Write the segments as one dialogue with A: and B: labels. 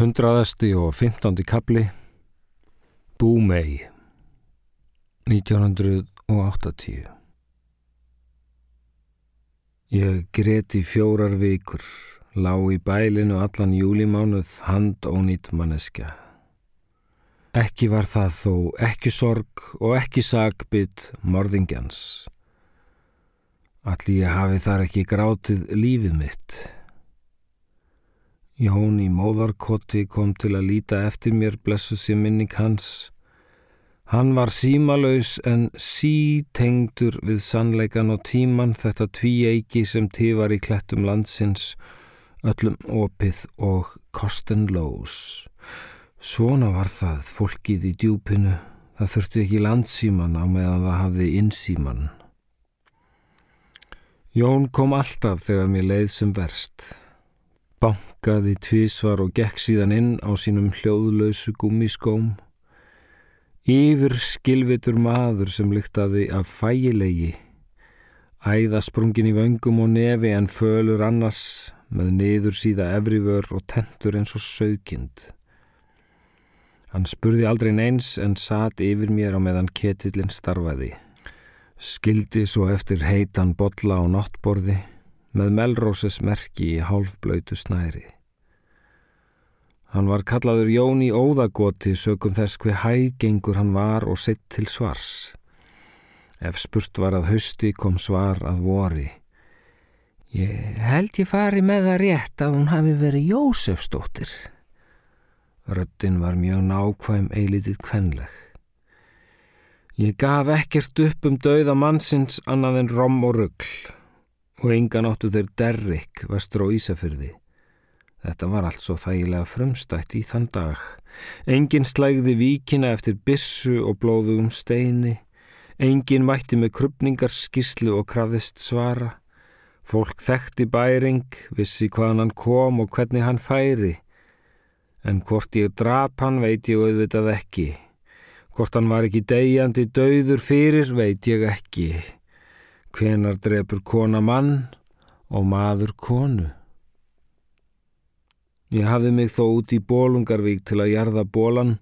A: Hundraðasti og fymtandi kapli Búmei 1980 Ég greti fjórar vikur, lá í bælinu allan júlimánuð hand ónýtt manneskja. Ekki var það þó ekki sorg og ekki sagbytt morðingjans. Allir ég hafi þar ekki grátið lífið mitt. Jón í móðarkoti kom til að líta eftir mér blessu sér minning hans. Hann var símalauðs en sítengdur við sannleikan og tíman þetta tvíeiki sem tífar í klettum landsins, öllum opið og kostenlós. Svona var það fólkið í djúpinu, það þurfti ekki landsíman á meðan það hafði innsíman. Jón kom alltaf þegar mér leið sem verst. Bankaði tvísvar og gekk síðan inn á sínum hljóðlausu gummiskóm. Yfir skilvitur maður sem lyktaði af fægilegi, æða sprungin í vöngum og nefi en fölur annars með niður síða efrivör og tentur eins og sögkind. Hann spurði aldrei neins en satt yfir mér á meðan ketillin starfaði. Skildi svo eftir heitan botla á náttborði með melróses merki í hálfblöytu snæri. Hann var kallaður Jón í óðagoti sögum þess hver hægengur hann var og sett til svars. Ef spurt var að hausti kom svar að vori. Ég held ég fari með það rétt að hún hafi verið Jósefsdóttir. Röttin var mjög nákvæm eilitið kvenleg. Ég gaf ekkert upp um dauða mannsins annað en rom og ruggl og engan áttu þeir derrik vestur á Ísafyrði. Þetta var allt svo þægilega frumstætt í þann dag. Engin slægði víkina eftir bissu og blóðugum steini. Engin mætti með krupningarskíslu og krafðist svara. Fólk þekkti bæring, vissi hvaðan hann kom og hvernig hann færi. En hvort ég drap hann veit ég auðvitað ekki. Hvort hann var ekki degjandi dauður fyrir veit ég ekki. Hvenar drefur kona mann og maður konu? Ég hafði mig þó út í Bólungarvík til að jarða bólan.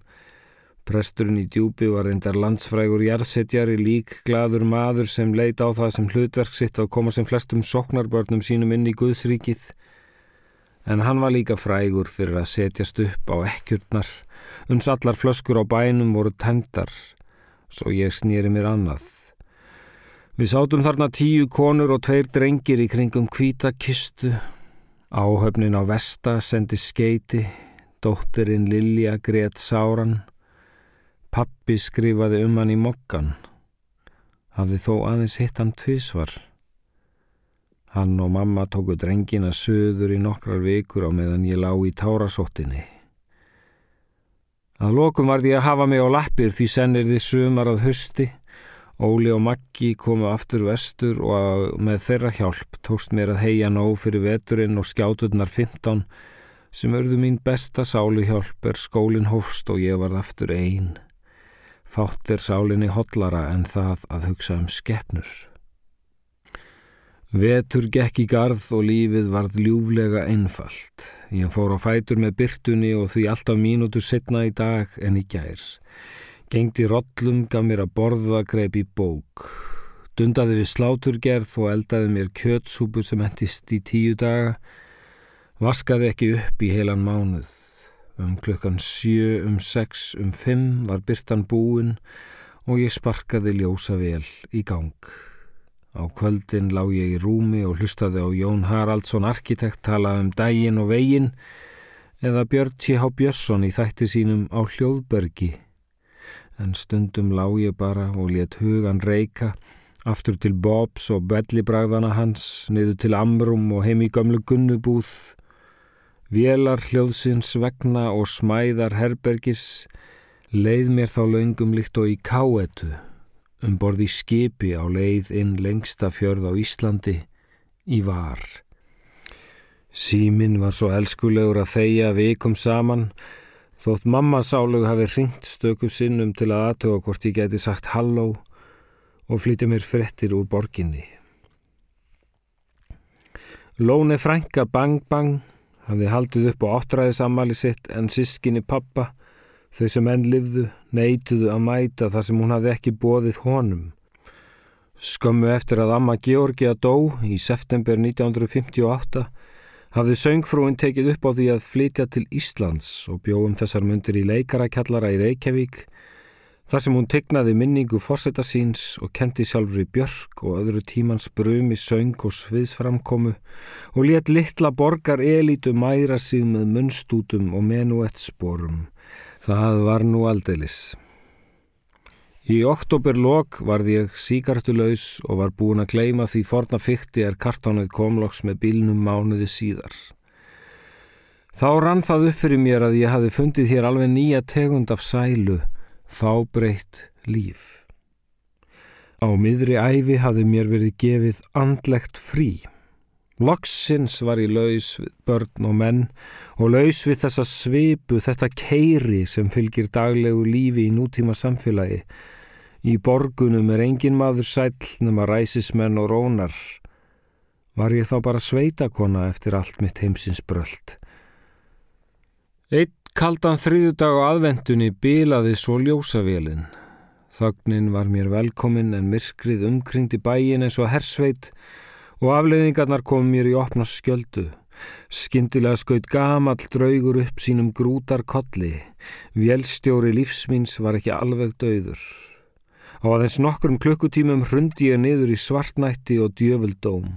A: Presturinn í djúpi var reyndar landsfrægur jarðsetjar í lík gladur maður sem leita á það sem hlutverk sitt að koma sem flestum soknarbörnum sínum inn í Guðsríkið. En hann var líka frægur fyrir að setjast upp á ekkjurnar. Uns allar flöskur á bænum voru tendar, svo ég snýri mér annað. Við sátum þarna tíu konur og tveir drengir í kringum hvita kistu. Áhöfnin á Vesta sendi skeiti, dóttirinn Lilja greiðt sáran, pappi skrifaði um hann í mokkan, hafði þó aðeins hitt hann tvísvar. Hann og mamma tóku drengina söður í nokkrar vikur á meðan ég lá í tárasóttinni. Að lokum varði ég að hafa mig á lappir því sennir þið sumar að husti Óli og Maggi komu aftur vestur og með þeirra hjálp tókst mér að heia nóg fyrir veturinn og skjáturnar 15 sem örðu mín besta sálu hjálp er skólinn hófst og ég varð aftur einn. Fátt er sálinni hotlara en það að hugsa um skeppnur. Vetur gekk í garð og lífið varð ljúflega einfalt. Ég fór á fætur með byrtunni og því alltaf mínútur setna í dag en í gær. Gengdi rollum, gaf mér að borða, greip í bók. Dundaði við sláturgerð og eldaði mér kjötsúpur sem hendist í tíu daga. Vaskaði ekki upp í heilan mánuð. Um klukkan sjö, um sex, um fimm var byrtan búin og ég sparkaði ljósa vel í gang. Á kvöldin lág ég í rúmi og hlustaði á Jón Haraldsson arkitekt tala um dægin og vegin eða Björn T.H. Björnsson í þætti sínum á hljóðbergi en stundum lág ég bara og let hugan reyka aftur til Bobs og bellibræðana hans, niður til Amrum og heim í gamlu gunnubúð. Vélar hljóðsins vegna og smæðar herbergis leið mér þá laungum líkt og í káetu, um borði skipi á leið inn lengsta fjörð á Íslandi, í var. Símin var svo elskulegur að þeia vikum saman, Þótt mamma sálug hafi ringt stöku sinnum til að aðtöga hvort ég geti sagt halló og flytja mér frettir úr borginni. Lóni frænka bang bang hafði haldið upp á áttræðisammali sitt en sískinni pappa, þau sem enn livðu, neituðu að mæta þar sem hún hafði ekki bóðið honum. Skömmu eftir að amma Georgia dó í september 1958 hafði söngfrúin tekið upp á því að flytja til Íslands og bjóðum þessar myndir í leikarakjallara í Reykjavík þar sem hún tegnaði minningu fórsetta síns og kendi sjálfur í Björk og öðru tímans brumi söng og sviðsframkomu og let litla borgar elítu mæra sig með munnstútum og menuett sporum. Það var nú aldeilis. Í oktoberlokk varð ég síkartulaus og var búin að gleima því forna fykti er kartónið komloks með bílnum mánuði síðar. Þá rann það upp fyrir mér að ég hafi fundið hér alveg nýja tegund af sælu, fábreytt líf. Á miðri æfi hafði mér verið gefið andlegt frí. Loksins var ég laus við börn og menn og laus við þessa svipu, þetta keiri sem fylgir daglegu lífi í nútíma samfélagi Í borgunum er engin maður sæll nema ræsismenn og rónar. Var ég þá bara sveitakona eftir allt mitt heimsins bröld. Eitt kaldan þrýðudag á aðvendunni bilaði svo ljósavélinn. Þögnin var mér velkomin en myrkrið umkringdi bæin eins og hersveit og afleiðingarnar kom mér í opna skjöldu. Skindilega skaut gamall draugur upp sínum grútar kolli. Vélstjóri lífsmýns var ekki alveg döður. Á aðeins nokkrum klukkutímum hrundi ég niður í svartnætti og djöfuldóm.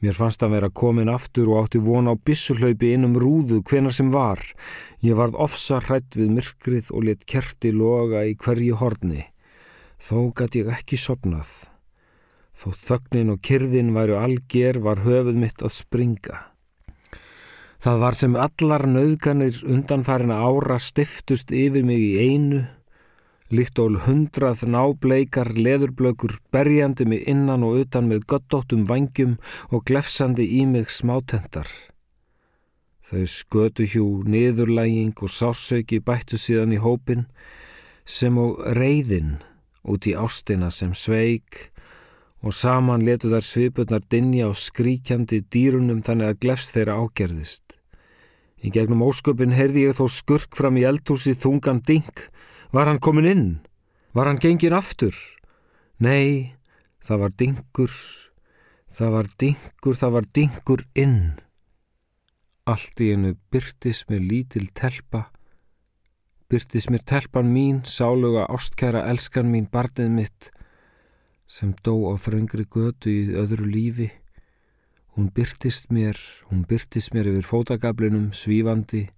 A: Mér fannst að vera komin aftur og átti vona á bissulaupi innum rúðu hvenar sem var. Ég varð ofsa hrætt við myrkrið og let kerti loga í hverju horni. Þó gæti ég ekki sopnað. Þó þögnin og kyrðin væru alger var höfuð mitt að springa. Það var sem allar nauðganir undanfærin ára stiftust yfir mig í einu líkt og hundrað nábleikar leðurblökur berjandi mig innan og utan með göttóttum vangjum og glefsandi í mig smátendar. Þau skötu hjú, niðurlæging og sásauki bættu síðan í hópin sem og reyðin út í ástina sem sveik og saman letu þar svipurnar dinja og skríkjandi dýrunum þannig að glefs þeirra ágerðist. Í gegnum ósköpin heyrði ég þó skurk fram í eldhúsi þungan ding Var hann komin inn? Var hann gengin aftur? Nei, það var dingur, það var dingur, það var dingur inn. Allt í hennu byrtis mér lítil telpa, byrtis mér telpan mín, sáluga ástkæra elskan mín, barnið mitt, sem dó á þröngri götu í öðru lífi. Hún byrtist mér, hún byrtist mér yfir fótagablinum, svífandi,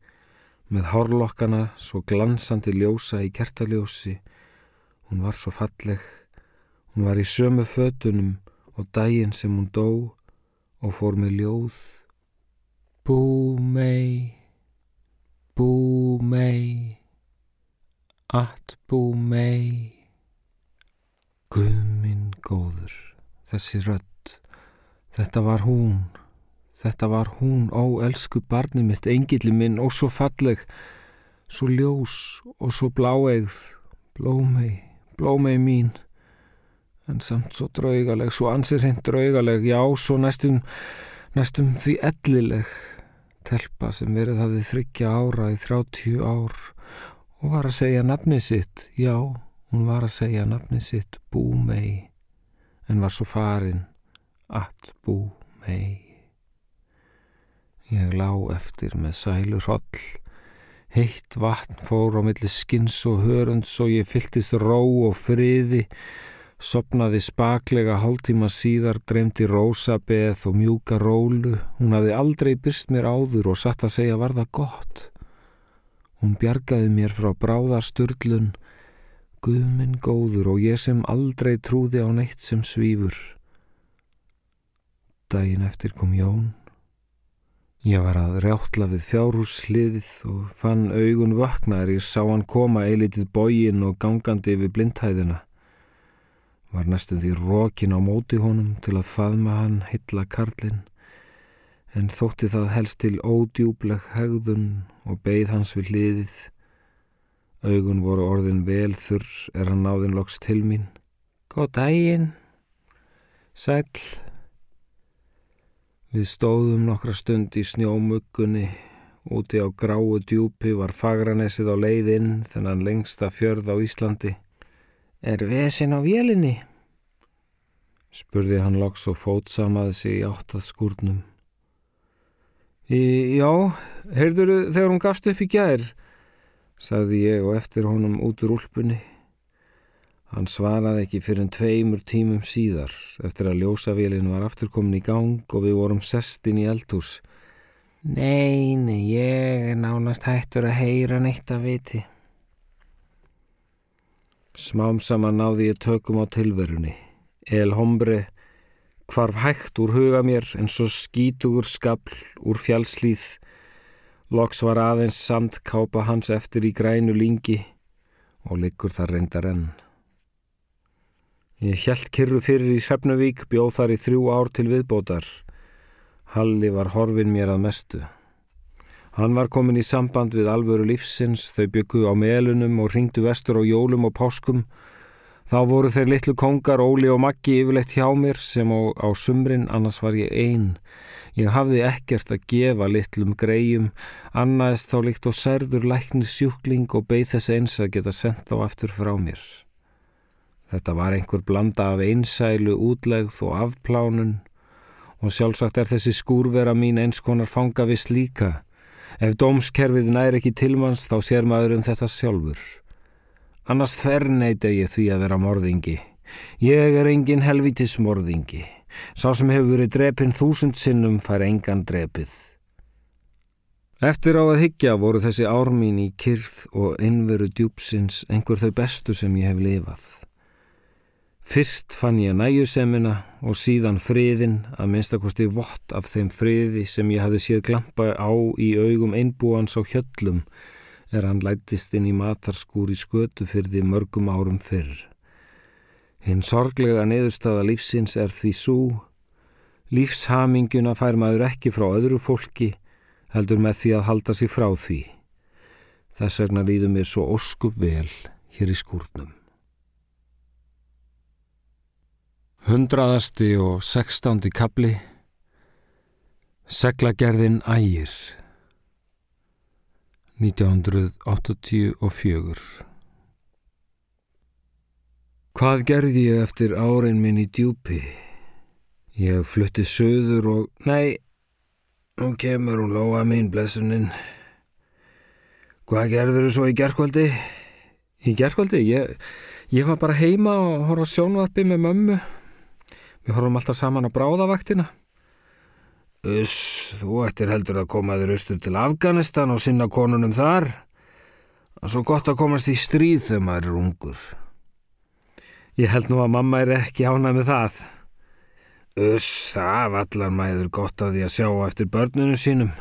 A: með hárlokkana svo glansandi ljósa í kertaljósi. Hún var svo falleg. Hún var í sömu fötunum og daginn sem hún dó og fór með ljóð. Bú mei, bú mei, at bú mei. Guðminn góður, þessi rött, þetta var hún. Þetta var hún, ó, elsku barni mitt, engilli minn, ó, svo falleg, svo ljós og svo bláegð, blómei, blómei mín, en samt svo draugaleg, svo ansir hreint draugaleg, já, svo næstum, næstum því ellileg, telpa sem verið hafið þryggja ára í þrjátjú ár og var að segja nafni sitt, já, hún var að segja nafni sitt, búmei, en var svo farin, att búmei. Ég lá eftir með sælur holl, heitt vatn fór á milli skins og hörunds og ég fylltist ró og friði, sopnaði spaklega hálftíma síðar, dreymdi rósabeð og mjúka rólu. Hún hafði aldrei byrst mér áður og satt að segja var það gott. Hún bjargaði mér frá bráðasturlun, Guðminn góður og ég sem aldrei trúði á neitt sem svífur. Dægin eftir kom Jón. Ég var að rjáttla við fjárhúsliðið og fann augun vaknaðar ég sá hann koma eilitið bógin og gangandi yfir blindhæðina. Var næstuð því rókin á móti honum til að faðma hann hitla karlinn en þótti það helst til ódjúbleg hegðun og beigð hans við hliðið. Augun voru orðin vel þurr er hann náðin loks til mín. Góð dægin, sæl. Við stóðum nokkra stund í snjómuggunni, úti á gráu djúpi var fagranesið á leiðinn þennan lengsta fjörð á Íslandi. Er vesin á vélinni? Spurði hann loks og fótsamaði sig í áttað skúrnum. Já, heyrður þegar hún gafst upp í gær, sagði ég og eftir honum út úr úlpunni. Hann svaraði ekki fyrir en tveimur tímum síðar eftir að ljósavélin var afturkomin í gang og við vorum sestin í eldhús. Nei, nei, ég er nánast hættur að heyra neitt að viti. Smám saman náði ég tökum á tilverunni. El hombre hvarf hægt úr huga mér en svo skítugur skabl úr fjálslýð. Loks var aðeins sandkápa hans eftir í grænu lingi og liggur það reyndar enn. Ég hjælt kyrru fyrir í Sefnavík, bjóð þar í þrjú ár til viðbótar. Halli var horfin mér að mestu. Hann var komin í samband við alvöru lífsins, þau byggu á melunum og ringdu vestur á jólum og páskum. Þá voru þeir litlu kongar, Óli og Maggi yfirleitt hjá mér sem á, á sumrin, annars var ég einn. Ég hafði ekkert að gefa litlum greiðum, annaðist þá líkt og særður læknir sjúkling og beigð þess eins að geta sendt á aftur frá mér. Þetta var einhver blanda af einsælu, útlegð og afplánun og sjálfsagt er þessi skúrvera mín eins konar fangavis líka. Ef dómskerfið næri ekki tilmanns þá sér maður um þetta sjálfur. Annars þverneita ég því að vera morðingi. Ég er engin helvitis morðingi. Sá sem hefur verið drepinn þúsund sinnum fær engan drepið. Eftir á að higgja voru þessi ár mín í kyrð og innveru djúpsins einhver þau bestu sem ég hef lifað. Fyrst fann ég næjusemina og síðan friðin að minnstakosti vott af þeim friði sem ég hafði séð glampa á í augum einbúans á hjöllum er hann lætist inn í matarskúr í skötu fyrir því mörgum árum fyrr. Hinn sorglega neðurstaða lífsins er því svo, lífshaminguna fær maður ekki frá öðru fólki heldur með því að halda sig frá því. Þess vegna líður mér svo óskup vel hér í skúrnum. Hundraðasti og sextándi kapli Seglagerðin ægir 1984 Hvað gerði ég eftir árin minn í djúpi? Ég flutti söður og... Nei, nú kemur hún lóa mín, blessuninn. Hvað gerður þú svo í gerðkvöldi? Í gerðkvöldi? Ég, ég var bara heima og horfa sjónvarpi með mömmu. Við horfum alltaf saman á bráðavaktina. Uss, þú ættir heldur að koma þér austur til Afganistan og sinna konunum þar. Það er svo gott að komast í stríð þegar maður er ungur. Ég held nú að mamma er ekki ánað með það. Uss, það vallar maður gott að því að sjá eftir börnunum sínum.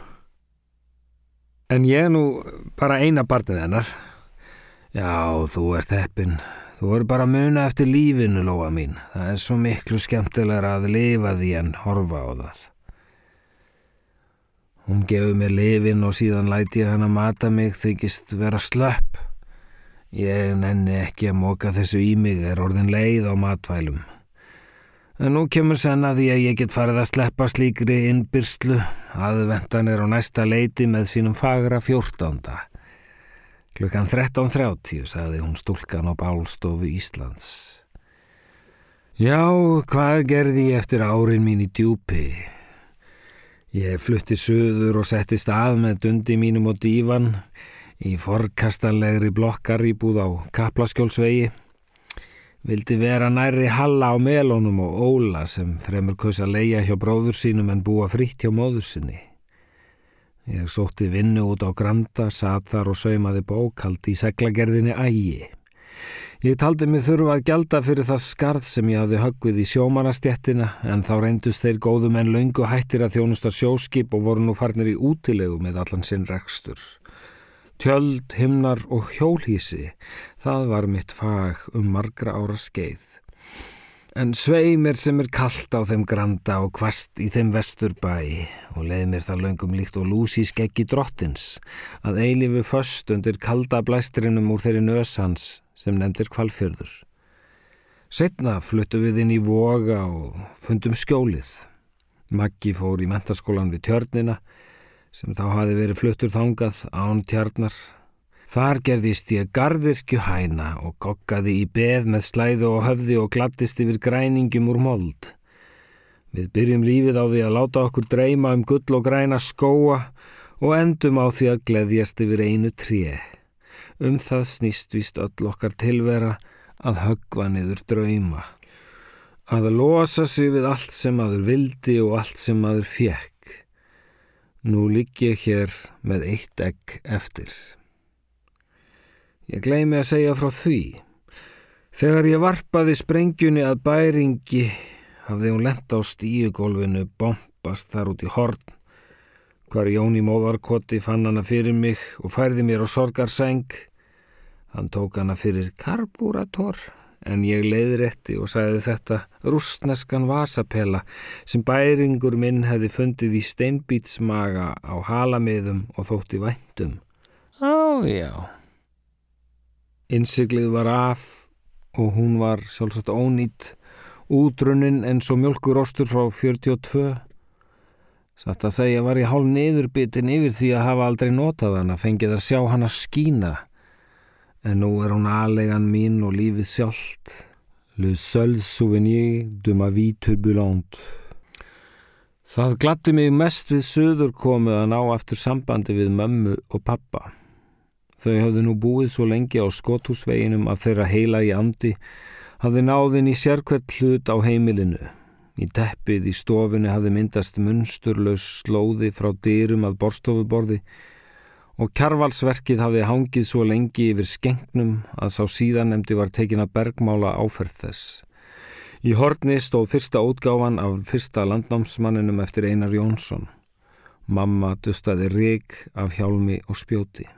A: En ég er nú bara eina barnið hennar. Já, þú ert heppin. Þú voru bara muna eftir lífinu, Lóa mín. Það er svo miklu skemmtilegra að lifa því en horfa á það. Hún gefur mér lifin og síðan læti ég hann að mata mig þykist vera slöpp. Ég nenni ekki að móka þessu í mig, er orðin leið á matvælum. En nú kemur senna því að ég get farið að sleppa slíkri innbyrslu. Aðvendan er á næsta leiti með sínum fagra fjórtánda. Klukkan 13.30, sagði hún stúlkan á bálstofu Íslands. Já, hvað gerði ég eftir árin mín í djúpi? Ég flutti söður og setti stað með dundi mínum og dívan í forkastanlegri blokkar íbúð á Kaplaskjólsvegi. Vildi vera næri Halla á melónum og Óla sem fremur kaus að leia hjá bróður sínum en búa fritt hjá móður sinni. Ég sótti vinnu út á Granda, satt þar og saumaði bókald í seglagerðinni ægi. Ég taldi mig þurfa að gjalda fyrir það skarð sem ég hafði höggvið í sjómanastjettina en þá reyndust þeir góðum en laungu hættir að þjónusta sjóskip og voru nú farnir í útilegu með allan sinn rekstur. Tjöld, himnar og hjólhísi, það var mitt fag um margra ára skeið. En svei mér sem er kallt á þeim granda og kvast í þeim vesturbæ og leið mér það löngum líkt og lúsi skeggi drottins að eilifu föst undir kalda blæstrinum úr þeirri nösans sem nefndir kvalfjörður. Setna fluttu við inn í voga og fundum skjólið. Maggi fór í mentaskólan við tjörnina sem þá hafi verið fluttur þangað án tjarnar. Þar gerðist ég gardirkju hæna og kokkaði í beð með slæðu og höfði og glattist yfir græningum úr mold. Við byrjum lífið á því að láta okkur dreyma um gull og græna skóa og endum á því að gleðjast yfir einu tré. Um það snýst vist öll okkar tilvera að höggva niður drauma. Að losa sig við allt sem aður vildi og allt sem aður fjekk. Nú ligg ég hér með eitt egg eftir. Ég gleymi að segja frá því. Þegar ég varpaði sprengjunni að bæringi hafði hún lent á stíugólfinu, bombast þar út í horn. Hvar Jóni móðarkoti fann hana fyrir mig og færði mér á sorgarseng. Hann tók hana fyrir karbúrator en ég leiðrétti og sagði þetta rústneskan vasapela sem bæringur minn hefði fundið í steinbítsmaga á halamiðum og þótti væntum. Á, já. Innsiglið var af og hún var sjálfsagt ónýtt, útrunnin eins og mjölkurostur frá 42. Satt að segja var ég hálf niðurbitin yfir því að hafa aldrei notað hana, fengið að sjá hana skína en nú er hún aðlegan mín og lífið sjálft. Le seul souvenir de ma vie turbulente. Það glatti mig mest við söður komið að ná aftur sambandi við mömmu og pappa. Þau hafði nú búið svo lengi á skotthúsveginum að þeirra heila í andi hafði náðin í sérkvært hlut á heimilinu. Í teppið í stofunni hafði myndast munsturlaus slóði frá dyrum að borstofuborði og kjarvalsverkið hafði hangið svo lengi yfir skengnum að sá síðanemdi var tekin að bergmála áferð þess. Í horni stóð fyrsta útgáfan af fyrsta landnámsmanninum eftir Einar Jónsson. Mamma dustaði rík af hjálmi og spjóti.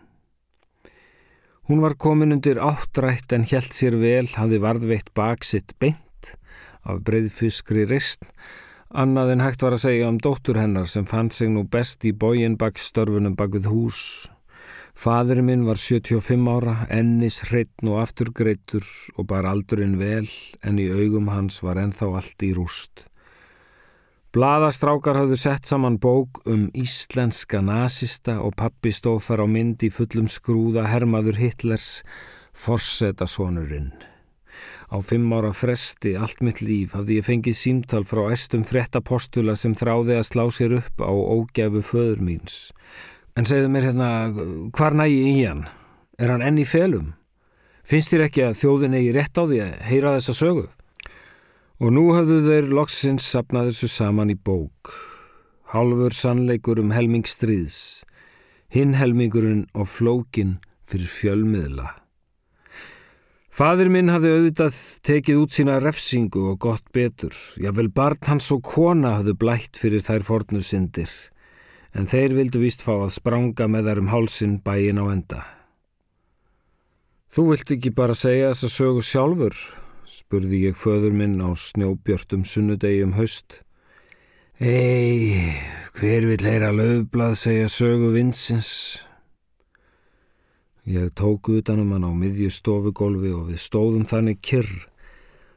A: Hún var komin undir áttrætt en helt sér vel, hafði varðveitt baksitt beint af breyðfuskri rist Annað en hægt var að segja um dóttur hennar sem fann sig nú best í bógin bak störfunum bak við hús. Fadurinn minn var 75 ára, ennis hreitn og afturgreitur og bar aldurinn vel en í augum hans var enþá allt í rúst. Blaðastrákar hafðu sett saman bók um íslenska nazista og pappi stóð þar á mynd í fullum skrúða hermaður Hitlers Forseta-sonurinn. Á fimm ára fresti allt mitt líf hafði ég fengið símtal frá estum frettapostula sem þráði að slá sér upp á ógæfu föður míns. En segðu mér hérna, hvar nægi í hann? Er hann enn í felum? Finnst þér ekki að þjóðin eigi rétt á því að heyra þessa sögu? Og nú hafðu þeir loksins sapnað þessu saman í bók. Halfur sannleikur um helming stríðs. Hinn helmingurinn og flókin fyrir fjölmiðla. Fadir minn hafði auðvitað tekið út sína refsingu og gott betur. Jável barn hans og kona hafðu blætt fyrir þær fornu syndir, en þeir vildu vist fá að spranga með þær um hálsin bæin á enda. Þú vilt ekki bara segja þess að sögu sjálfur, spurði ég föður minn á snjóbjörtum sunnudegi um haust. Ei, hver vil heyra löfblad segja sögu vinsins? Ég tók utanum hann á miðju stofugólfi og við stóðum þannig kyrr.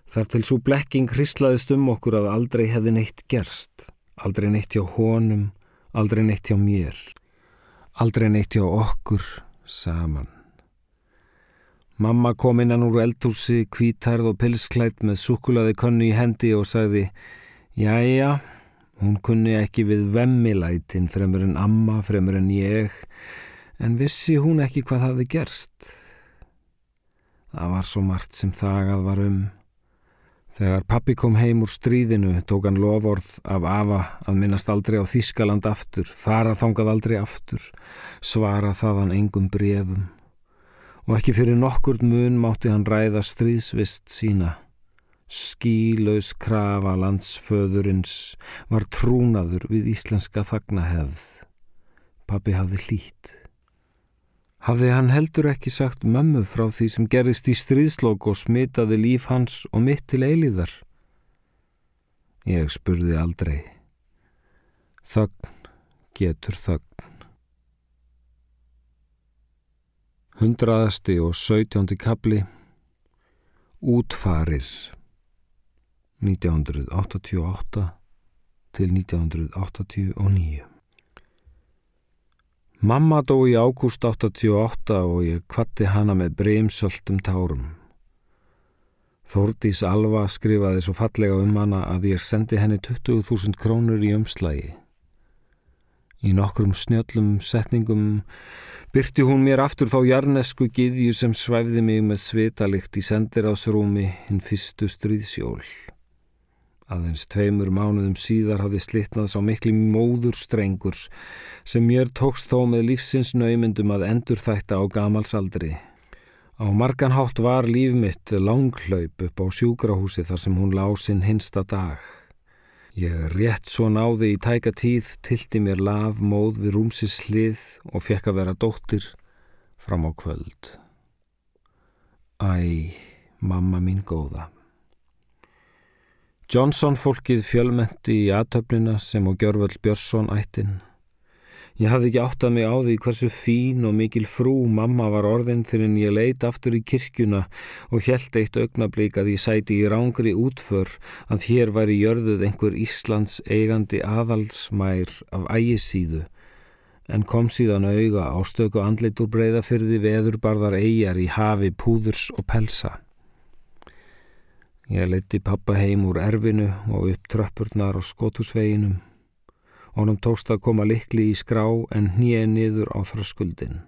A: Þar til svo blekking hrislaðist um okkur að aldrei hefði neitt gerst. Aldrei neitt hjá honum, aldrei neitt hjá mér. Aldrei neitt hjá okkur saman. Mamma kom innan úr eldhúsi, kvítærð og pilsklætt með sukulaði könnu í hendi og sagði Jæja, hún kunni ekki við vemmilætin fremur en amma, fremur en ég en vissi hún ekki hvað hafði gerst. Það var svo margt sem þagað var um. Þegar pappi kom heim úr stríðinu tók hann lovorð af Ava að minnast aldrei á Þískaland aftur, fara þangað aldrei aftur, svara þaðan engum brefum. Og ekki fyrir nokkur mun mátti hann ræða stríðsvist sína. Skílaus krafa landsföðurins var trúnaður við íslenska þagnahefð. Pappi hafði hlít. Hafði hann heldur ekki sagt mömmu frá því sem gerist í stríðslokk og smitaði líf hans og mitt til eilíðar? Ég spurði aldrei. Þögn getur þögn. Hundraðasti og sögtjóndi kapli Útfarir 1988 til 1989. Mamma dó í ágúst 88 og ég kvatti hana með breymsöldum tárum. Þórdís Alva skrifaði svo fallega um hana að ég sendi henni 20.000 krónur í umslægi. Í nokkrum snjöllum setningum byrti hún mér aftur þá jarnesku giðju sem svæfði mig með svitalikt í sendiráðsrúmi hinn fyrstu stríðsjól. Aðeins tveimur mánuðum síðar hafði slittnað sá mikli móður strengur sem mér tókst þó með lífsins naumyndum að endur þætta á gamalsaldri. Á marganhátt var líf mitt langhlaup upp á sjúkrahúsi þar sem hún lásinn hinsta dag. Ég rétt svo náði í tæka tíð, tilti mér laf, móð við rúmsis hlið og fekk að vera dóttir fram á kvöld. Æ, mamma mín góða. Johnson fólkið fjölmenti í aðtöfnina sem og Gjörvöld Björnsson ættin. Ég hafði ekki áttað mig á því hversu fín og mikil frú mamma var orðin fyrir en ég leit aftur í kirkjuna og held eitt augnablík að ég sæti í rángri útför að hér væri jörðuð einhver Íslands eigandi aðalsmær af ægisíðu en kom síðan auga á stöku andleitur breyðafyrði veðurbarðar eigjar í hafi púðurs og pelsa. Ég leti pappa heim úr erfinu og upp tröppurnar á skotusveginum. Honum tókst að koma likli í skrá en hnið niður á þröskuldin.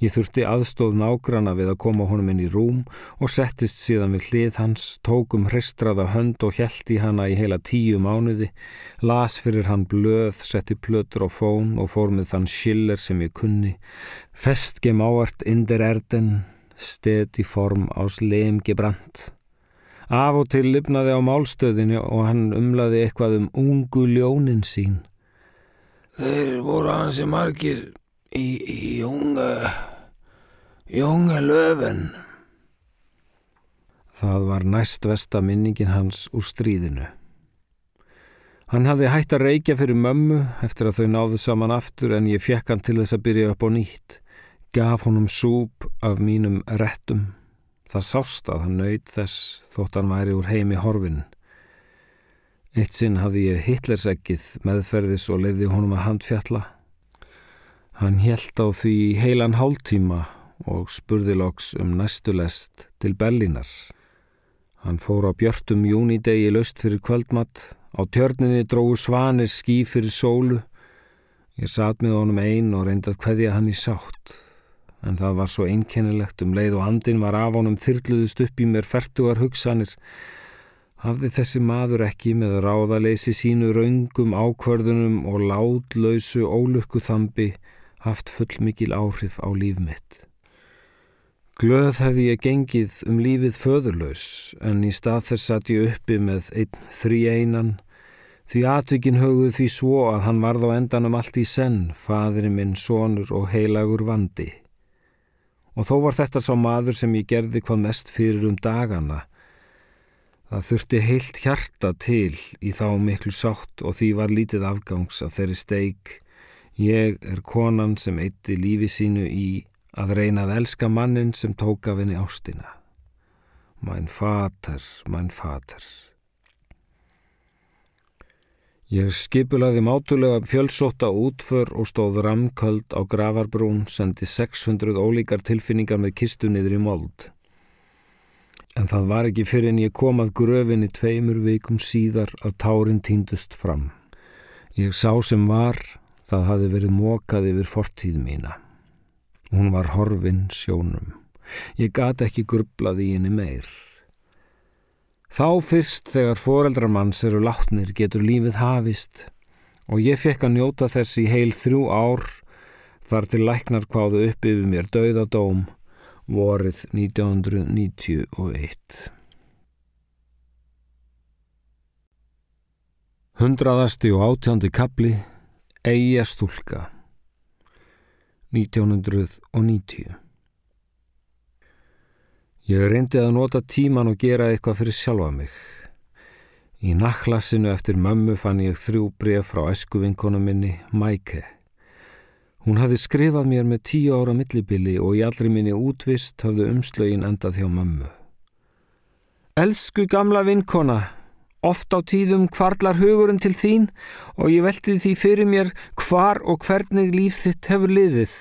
A: Ég þurfti aðstóð nágrana við að koma honum inn í rúm og settist síðan við hlið hans, tókum hristraða hönd og hjælt í hana í heila tíu mánuði, las fyrir hann blöð, setti plötur á fón og fór með þann schiller sem ég kunni, festgem ávart indir erden, stedi form ás leimgebrant. Af og til lifnaði á málstöðinu og hann umlaði eitthvað um ungu ljónin sín.
B: Þeir voru hansi margir í, í unga, unga löfen.
A: Það var næst vesta minningin hans úr stríðinu. Hann hafði hægt að reykja fyrir mömmu eftir að þau náðu saman aftur en ég fekk hann til þess að byrja upp á nýtt. Gaf honum súb af mínum rettum. Það sást að hann nöyð þess þótt hann væri úr heimi horfin. Eitt sinn hafði ég Hitlerseggið meðferðis og lefði honum að handfjalla. Hann helt á því heilan hálftíma og spurði loks um næstu lest til Berlínar. Hann fór á björtum júnidegi löst fyrir kvöldmatt, á tjörninni dróðu svanir ský fyrir sólu. Ég satt með honum einn og reyndað hveðja hann í sátt en það var svo einkennilegt um leið og andin var af honum þyrluðust upp í mér færtugar hugsanir. Hafði þessi maður ekki með ráðaleysi sínu raungum ákvörðunum og látlausu ólukku þambi haft fullmikil áhrif á líf mitt. Glöð hefði ég gengið um lífið föðurlaus en í stað þess satt ég uppi með einn þrý einan því atvikin höguð því svo að hann varð á endanum allt í senn, fadri minn, sonur og heilagur vandi og þó var þetta sá maður sem ég gerði hvað mest fyrir um dagana. Það þurfti heilt hjarta til í þá miklu sátt og því var lítið afgangs að þeirri steik. Ég er konan sem eitti lífi sínu í að reyna að elska mannin sem tók af henni ástina. Mæn fater, mæn fater. Ég skipulaði mátulega fjölsóta útför og stóð ramköld á gravarbrún, sendi 600 ólíkar tilfinningar með kistu niður í mold. En það var ekki fyrir en ég kom að gröfinni tveimur vikum síðar að tárin týndust fram. Ég sá sem var, það hafi verið mókað yfir fortíð mína. Hún var horfin sjónum. Ég gati ekki grublaði í henni meir. Þá fyrst þegar foreldramanns eru látnir getur lífið hafist og ég fekk að njóta þess í heil þrjú ár þar til læknar hvaðu upp yfir mér dauðadóm vorið 1991. Hundraðasti og átjándi kapli Eija stúlka 1990 Ég reyndi að nota tíman og gera eitthvað fyrir sjálfa mig. Í naklassinu eftir mömmu fann ég þrjú bref frá eskuvinkonu minni, Maike. Hún hafði skrifað mér með tíu ára millibili og í allri minni útvist hafði umslögin endað hjá mömmu. Elsku gamla vinkona, Oft á tíðum kvarlar hugurinn til þín og ég velti því fyrir mér hvar og hvernig líf þitt hefur liðið.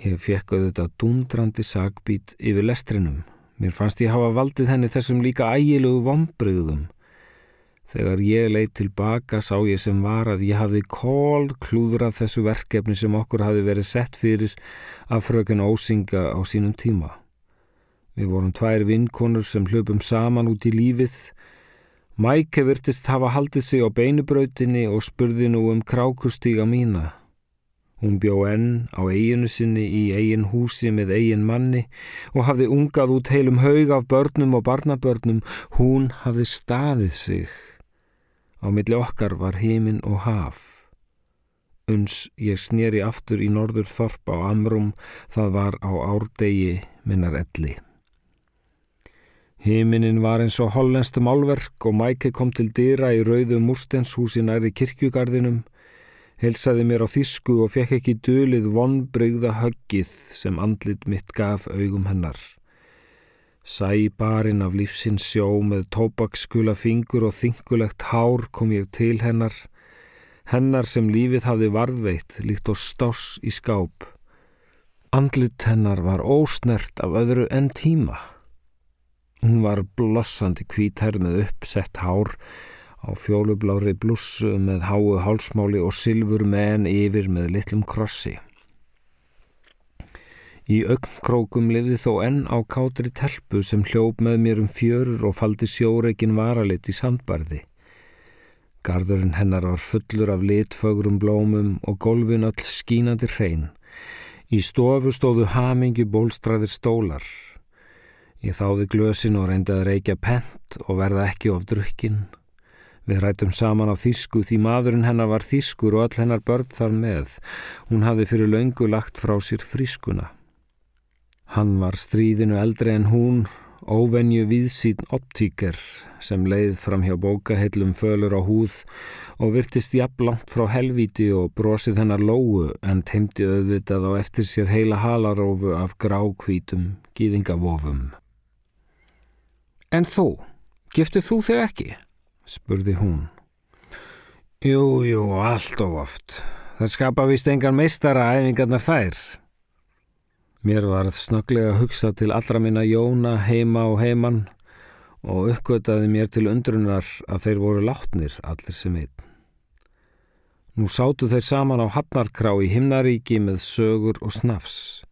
A: Ég fekk auðvitað dundrandi sagbít yfir lestrinum. Mér fannst ég hafa valdið henni þessum líka ægilegu vombriðum. Þegar ég leitt tilbaka sá ég sem var að ég hafði kól klúðrað þessu verkefni sem okkur hafi verið sett fyrir af fröken Ósinga á sínum tíma. Við vorum tvær vinkonur sem hlupum saman út í lífið. Mæke virtist hafa haldið sig á beinubrautinni og spurði nú um krákustíga mína. Hún bjó enn á eiginu sinni í eigin húsi með eigin manni og hafði ungað út heilum haug af börnum og barnabörnum. Hún hafði staðið sig. Á milli okkar var heiminn og haf. Uns ég sneri aftur í norður þorp á Amrum, það var á árdegi minnar elli. Himinin var eins og hollenskt málverk og Mæke kom til dýra í rauðu múrstenshúsi næri kirkjugarðinum, helsaði mér á þísku og fekk ekki dölið vonbrygða höggið sem andlit mitt gaf augum hennar. Sæ barinn af lífsins sjó með tóbakskula fingur og þingulegt hár kom ég til hennar, hennar sem lífið hafði varðveitt líkt og stás í skáp. Andlit hennar var ósnert af öðru enn tíma. Hún var blossandi kvítærð með uppsett hár á fjólublári blussu með háu hálsmáli og silfur menn yfir með litlum krossi. Í augnkrókum lifði þó enn á kátri telpu sem hljóp með mér um fjörur og faldi sjóreikin varalit í sandbarði. Garðurinn hennar var fullur af litfögrum blómum og golfin öll skínandi hrein. Í stofu stóðu hamingi bólstraðir stólar. Ég þáði glösin og reyndi að reykja pent og verða ekki of drukkin. Við rættum saman á þýsku því maðurinn hennar var þýskur og all hennar börn þar með. Hún hafði fyrir löngu lagt frá sér frískuna. Hann var stríðinu eldri en hún, óvenju viðsýn optíker sem leið fram hjá bókahillum fölur á húð og virtist jafnlangt frá helvíti og brosið hennar lóu en teimti auðvitað á eftir sér heila halarófu af grákvítum gýðingavofum. En þú, giftið þú þig ekki? Spurði hún. Jú, jú, allt of oft. Það skapa vist engan meistara æfingarnar þær. Mér varð snöglega að hugsa til allra minna Jóna heima og heimann og uppgötaði mér til undrunar að þeir voru látnir allir sem einn. Nú sátu þeir saman á Hafnarkrá í himnaríki með sögur og snafs,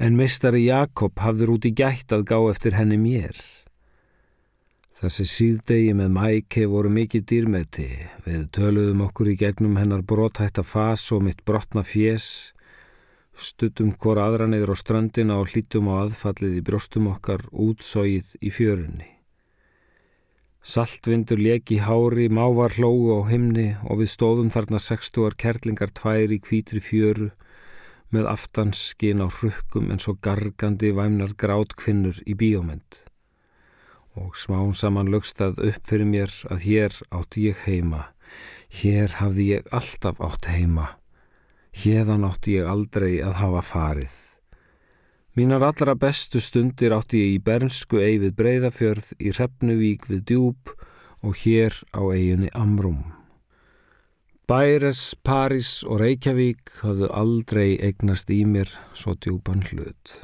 A: en meistari Jakob hafður út í gætt að gá eftir henni mér. Þessi síðdegi með mæki voru mikið dýrmeti. Við töluðum okkur í gegnum hennar brotætta fas og mitt brotna fjés, stuttum hvora aðra neyður á strandina og hlítum á aðfallið í brjóstum okkar útsóið í fjörunni. Saltvindur leki hári, mávar hlógu á himni og við stóðum þarna sextuar kerlingar tvær í kvítri fjöru með aftanskin á hrukkum en svo gargandi væmnar grátkvinnur í bíómynd og smán saman lögstað upp fyrir mér að hér átti ég heima. Hér hafði ég alltaf átt heima. Hérðan átti ég aldrei að hafa farið. Mínar allra bestu stundir átti ég í Bernsku eigi við Breiðafjörð, í Hrefnuvík við Djúb og hér á eiginni Amrum. Bæres, París og Reykjavík hafðu aldrei eignast í mér svo djúban hlut.